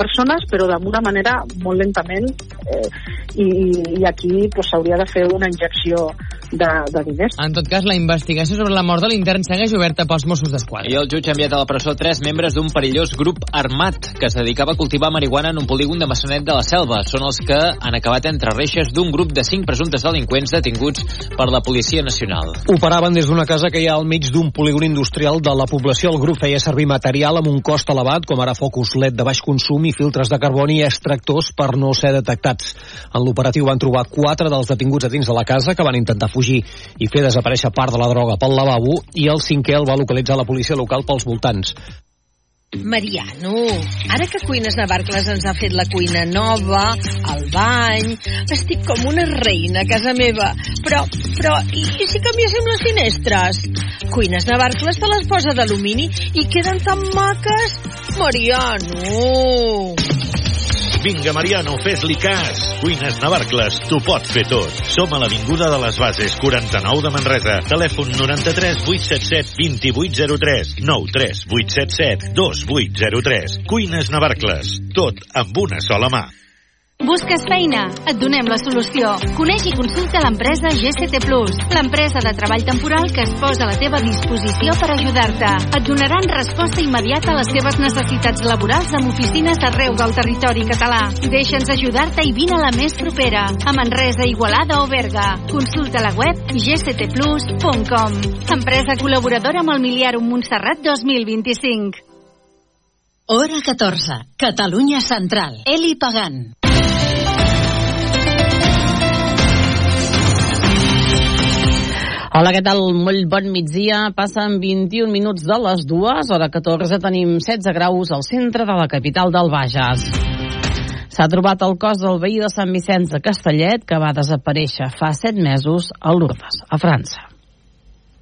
persones, però d'una manera molt lentament eh, i, i aquí s'hauria pues, de fer una injecció de, de diners. En tot cas, la investigació sobre la mort de l'intern segueix oberta pels Mossos d'Esquadra. I el jutge ha enviat a la presó tres membres d'un perillós grup armat que es dedicava a cultivar marihuana en un polígon de Massanet de la Selva. Són els que han acabat entre reixes d'un grup de cinc presumptes delinqüents detinguts per la Policia Nacional. Operaven des d'una casa que hi ha al mig d'un polígon industrial de la població. El grup feia servir material amb un cost elevat, com ara focus LED de baix consum i filtres de carboni i extractors per no ser detectats. En l'operatiu van trobar quatre dels detinguts a dins de la casa que van intentar fugir i fer desaparèixer part de la droga pel lavabo i el cinquè el va localitzar la policia local pels voltants. Mariano, ara que Cuines Navarcles ens ha fet la cuina nova, el bany, estic com una reina a casa meva. Però, però, i, i si canviéssim les finestres? Cuines Navarcles te les posa d'alumini i queden tan maques. Mariano! Vinga, Mariano, fes-li cas. Cuines Navarcles, t'ho pot fer tot. Som a l'Avinguda de les Bases, 49 de Manresa. Telèfon 93 877 2803 93 877 2803. Cuines Navarcles, tot amb una sola mà. Busques feina? Et donem la solució. Coneix i consulta l'empresa GCT Plus, l'empresa de treball temporal que es posa a la teva disposició per ajudar-te. Et donaran resposta immediata a les teves necessitats laborals amb oficines d'arreu del territori català. Deixa'ns ajudar-te i vine a la més propera, a Manresa, Igualada o Berga. Consulta la web gctplus.com. Empresa col·laboradora amb el Miliarum Montserrat 2025. Hora 14. Catalunya Central. Eli Pagant. Hola, què tal? Molt bon migdia. Passen 21 minuts de les dues. Hora 14 tenim 16 graus al centre de la capital del Bages. S'ha trobat el cos del veí de Sant Vicenç de Castellet que va desaparèixer fa 7 mesos a Lourdes, a França.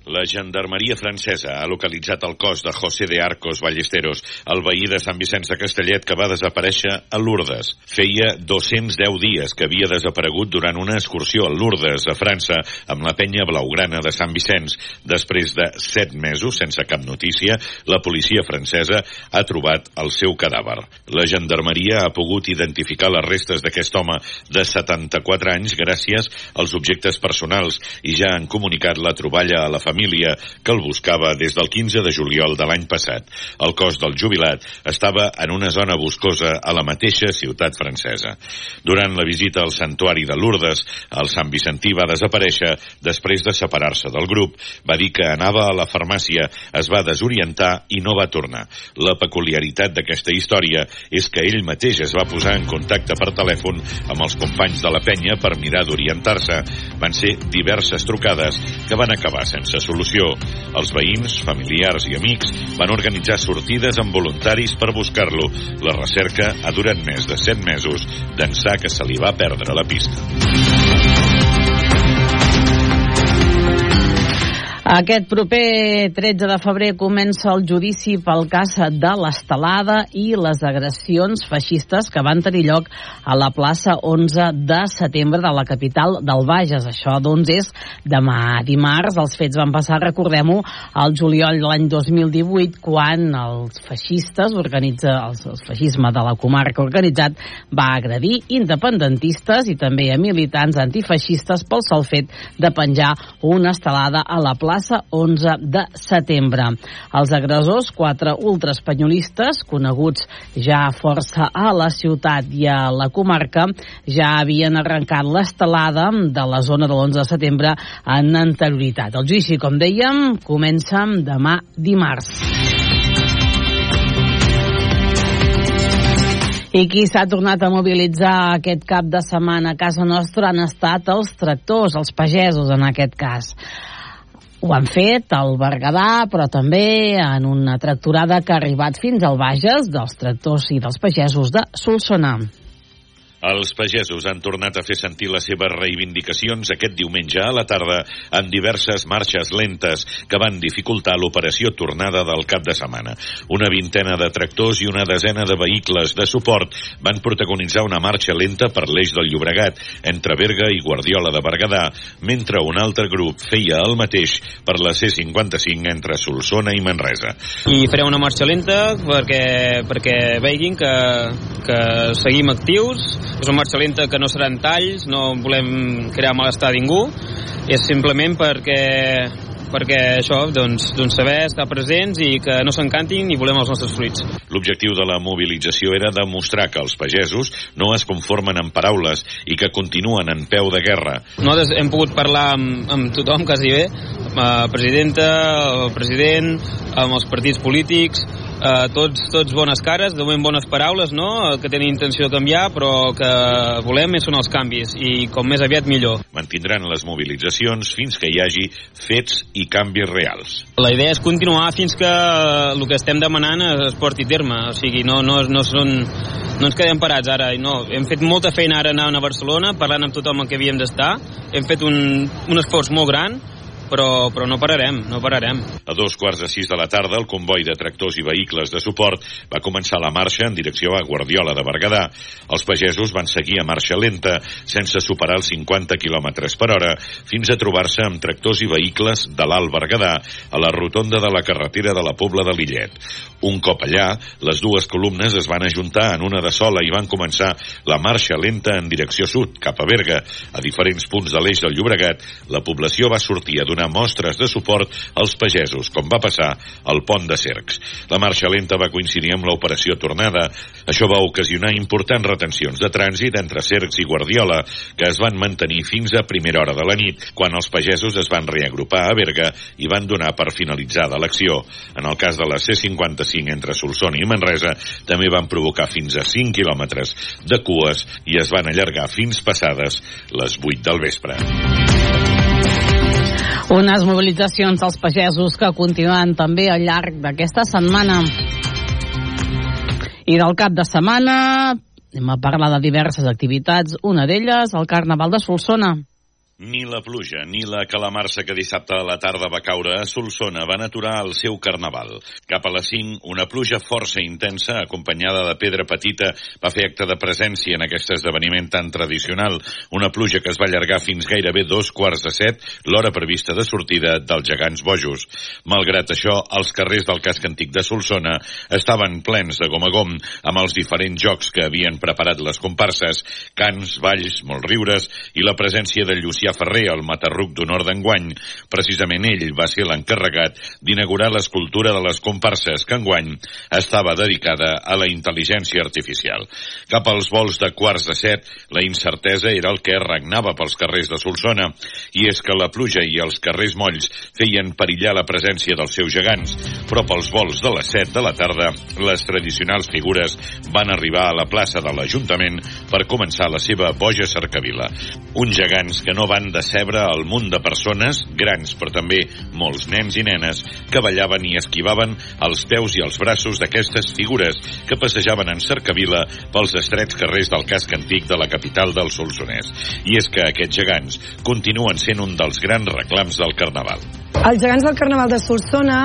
La gendarmeria francesa ha localitzat el cos de José de Arcos Ballesteros, el veí de Sant Vicenç de Castellet que va desaparèixer a Lourdes. Feia 210 dies que havia desaparegut durant una excursió a Lourdes, a França, amb la penya blaugrana de Sant Vicenç. Després de 7 mesos, sense cap notícia, la policia francesa ha trobat el seu cadàver. La gendarmeria ha pogut identificar les restes d'aquest home de 74 anys gràcies als objectes personals i ja han comunicat la troballa a la família família que el buscava des del 15 de juliol de l'any passat. El cos del jubilat estava en una zona boscosa a la mateixa ciutat francesa. Durant la visita al santuari de Lourdes, el Sant Vicentí va desaparèixer després de separar-se del grup. Va dir que anava a la farmàcia, es va desorientar i no va tornar. La peculiaritat d'aquesta història és que ell mateix es va posar en contacte per telèfon amb els companys de la penya per mirar d'orientar-se. Van ser diverses trucades que van acabar sense solució. Els veïns, familiars i amics van organitzar sortides amb voluntaris per buscar-lo. La recerca ha durat més de 7 mesos d'ençà que se li va perdre la pista. Aquest proper 13 de febrer comença el judici pel cas de l'estelada i les agressions feixistes que van tenir lloc a la plaça 11 de setembre de la capital del Bages. Això, doncs, és demà dimarts. Els fets van passar, recordem-ho, al juliol de l'any 2018, quan els feixistes, organitza, el, feixisme de la comarca organitzat, va agredir independentistes i també a militants antifeixistes pel sol fet de penjar una estelada a la plaça plaça 11 de setembre. Els agressors, quatre ultraespanyolistes, coneguts ja força a la ciutat i a la comarca, ja havien arrencat l'estelada de la zona de l'11 de setembre en anterioritat. El judici, com dèiem, comença demà dimarts. I qui s'ha tornat a mobilitzar aquest cap de setmana a casa nostra han estat els tractors, els pagesos en aquest cas. Ho han fet al Berguedà, però també en una tractorada que ha arribat fins al Bages dels tractors i dels pagesos de Solsona. Els pagesos han tornat a fer sentir les seves reivindicacions aquest diumenge a la tarda amb diverses marxes lentes que van dificultar l'operació tornada del cap de setmana. Una vintena de tractors i una desena de vehicles de suport van protagonitzar una marxa lenta per l'eix del Llobregat entre Berga i Guardiola de Berguedà, mentre un altre grup feia el mateix per la C55 entre Solsona i Manresa. I farem una marxa lenta perquè, perquè veguin que, que seguim actius és una marxa lenta que no seran talls, no volem crear malestar a ningú, és simplement perquè perquè això, doncs, doncs saber estar presents i que no s'encantin i volem els nostres fruits. L'objectiu de la mobilització era demostrar que els pagesos no es conformen en paraules i que continuen en peu de guerra. Nosaltres hem pogut parlar amb, amb tothom, quasi bé, amb la presidenta, el president, amb els partits polítics, eh, tots, tots bones cares, de moment bones paraules, no?, que tenen intenció de canviar, però que volem són els canvis, i com més aviat millor. Mantindran les mobilitzacions fins que hi hagi fets i canvis reals. La idea és continuar fins que el que estem demanant es porti a terme, o sigui, no, no, no són no ens quedem parats ara, no, hem fet molta feina ara anant a Barcelona, parlant amb tothom amb què havíem d'estar, hem fet un, un esforç molt gran, però, però no pararem, no pararem. A dos quarts de sis de la tarda, el comboi de tractors i vehicles de suport va començar la marxa en direcció a Guardiola de Berguedà. Els pagesos van seguir a marxa lenta, sense superar els 50 km per hora, fins a trobar-se amb tractors i vehicles de l'Alt Berguedà a la rotonda de la carretera de la Pobla de Lillet. Un cop allà, les dues columnes es van ajuntar en una de sola i van començar la marxa lenta en direcció sud, cap a Berga. A diferents punts de l'eix del Llobregat, la població va sortir a donar donar mostres de suport als pagesos, com va passar al pont de Cercs. La marxa lenta va coincidir amb l'operació Tornada. Això va ocasionar importants retencions de trànsit entre Cercs i Guardiola, que es van mantenir fins a primera hora de la nit, quan els pagesos es van reagrupar a Berga i van donar per finalitzada l'acció. En el cas de la C-55 entre Solsona i Manresa, també van provocar fins a 5 quilòmetres de cues i es van allargar fins passades les 8 del vespre. Unes mobilitzacions dels pagesos que continuen també al llarg d'aquesta setmana. I del cap de setmana anem a parlar de diverses activitats. Una d'elles, el Carnaval de Solsona. Ni la pluja ni la calamarsa que dissabte a la tarda va caure a Solsona van aturar el seu carnaval. Cap a les 5, una pluja força intensa, acompanyada de pedra petita, va fer acte de presència en aquest esdeveniment tan tradicional. Una pluja que es va allargar fins gairebé dos quarts de set, l'hora prevista de sortida dels gegants bojos. Malgrat això, els carrers del casc antic de Solsona estaven plens de gom a gom amb els diferents jocs que havien preparat les comparses, cants, balls, molts riures i la presència de Llucià Macià Ferrer, el matarruc d'honor d'enguany. Precisament ell va ser l'encarregat d'inaugurar l'escultura de les comparses que enguany estava dedicada a la intel·ligència artificial. Cap als vols de quarts de set, la incertesa era el que regnava pels carrers de Solsona, i és que la pluja i els carrers molls feien perillar la presència dels seus gegants, però pels vols de les set de la tarda, les tradicionals figures van arribar a la plaça de l'Ajuntament per començar la seva boja cercavila. Uns gegants que no van van decebre el munt de persones, grans però també molts nens i nenes, que ballaven i esquivaven els peus i els braços d'aquestes figures que passejaven en cercavila pels estrets carrers del casc antic de la capital del Solsonès. I és que aquests gegants continuen sent un dels grans reclams del Carnaval. Els gegants del Carnaval de Solsona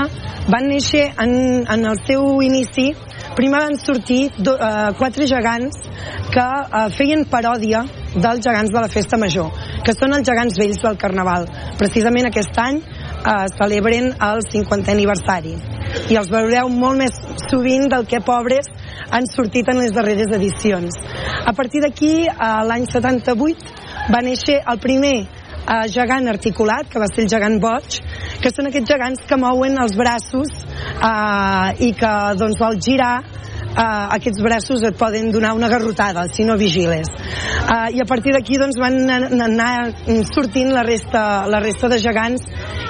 van néixer en, en el seu inici primer van sortir do, uh, quatre gegants que uh, feien paròdia dels gegants de la festa major, que són els gegants vells del Carnaval. Precisament aquest any uh, celebren el 50è aniversari i els veureu molt més sovint del que pobres han sortit en les darreres edicions. A partir d'aquí, uh, l'any 78, va néixer el primer uh, gegant articulat, que va ser el gegant boig, que són aquests gegants que mouen els braços uh, i que doncs, al girar uh, aquests braços et poden donar una garrotada si no vigiles. Uh, i a partir d'aquí doncs, van anar sortint la resta, la resta de gegants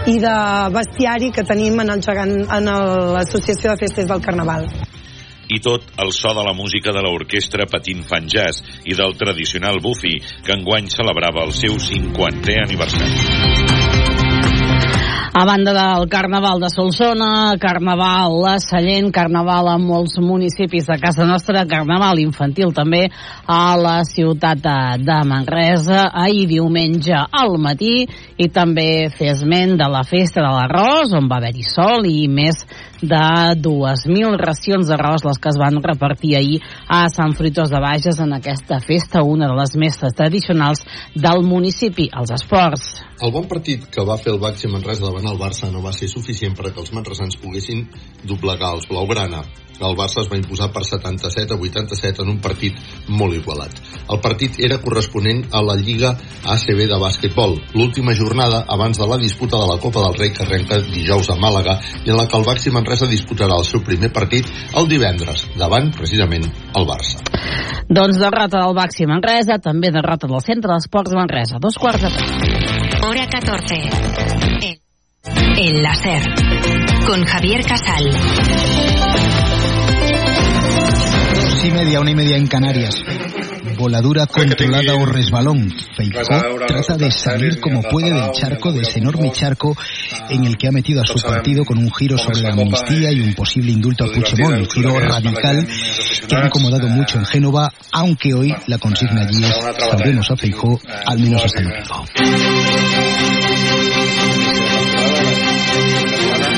i de bestiari que tenim en l'Associació de Festes del Carnaval i tot el so de la música de l'orquestra Patint Fan Jazz i del tradicional Buffy, que enguany celebrava el seu 50è aniversari. A banda del Carnaval de Solsona, Carnaval a Sallent, Carnaval a molts municipis de casa nostra, Carnaval infantil també a la ciutat de Manresa, ahir diumenge al matí, i també fer esment de la festa de l'arròs, on va haver-hi sol i més de 2.000 racions d'arròs les que es van repartir ahir a Sant Fruitós de Bages en aquesta festa, una de les més tradicionals del municipi, els esports. El bon partit que va fer el Baxi Manresa davant el Barça no va ser suficient perquè els manresans poguessin doblegar els blaugrana. El Barça es va imposar per 77 a 87 en un partit molt igualat. El partit era corresponent a la Lliga ACB de bàsquetbol, l'última jornada abans de la disputa de la Copa del Rei que arrenca dijous a Màlaga i en la que el Baxi Manresa disputarà el seu primer partit el divendres, davant precisament el Barça. Doncs derrota del Baxi Manresa, també derrota del Centre d'Esports Manresa. Dos quarts de Hora 14. El, el láser. Con Javier Casal. Dos y media, una y media en Canarias. Voladura controlada o resbalón. Feijó trata de salir como puede del charco, de ese enorme charco en el que ha metido a su partido con un giro sobre la amnistía y un posible indulto a Puigdemont, un giro radical que ha incomodado mucho en Génova, aunque hoy la consigna allí es salvemos a Feijó, al menos hasta el domingo.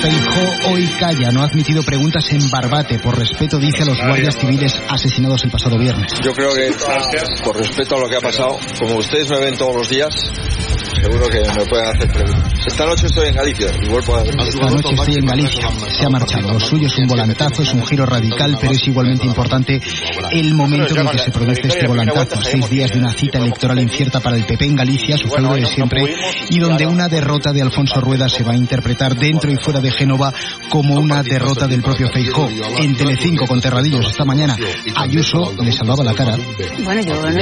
Feijó hoy calla, no ha admitido preguntas en Barbate. Por respeto, dice a los guardias civiles asesinados el pasado viernes. Yo creo que, por respeto a lo que ha pasado, como ustedes me ven todos los días, seguro que me pueden hacer preguntas. Esta noche estoy en Galicia, igual puedo hacer Esta noche estoy en Galicia. Se ha marchado. Lo suyo es un volantazo, es un giro radical, pero es igualmente importante el momento en el que se produce este volantazo. Seis días de una cita electoral incierta para el PP en Galicia, su feudo de siempre, y donde una derrota de Alfonso Rueda se va a interpretar dentro y fuera de Génova como una derrota del propio Feijó. En Telecinco con Terradillos esta mañana, Ayuso le salvaba la cara. Bueno, yo no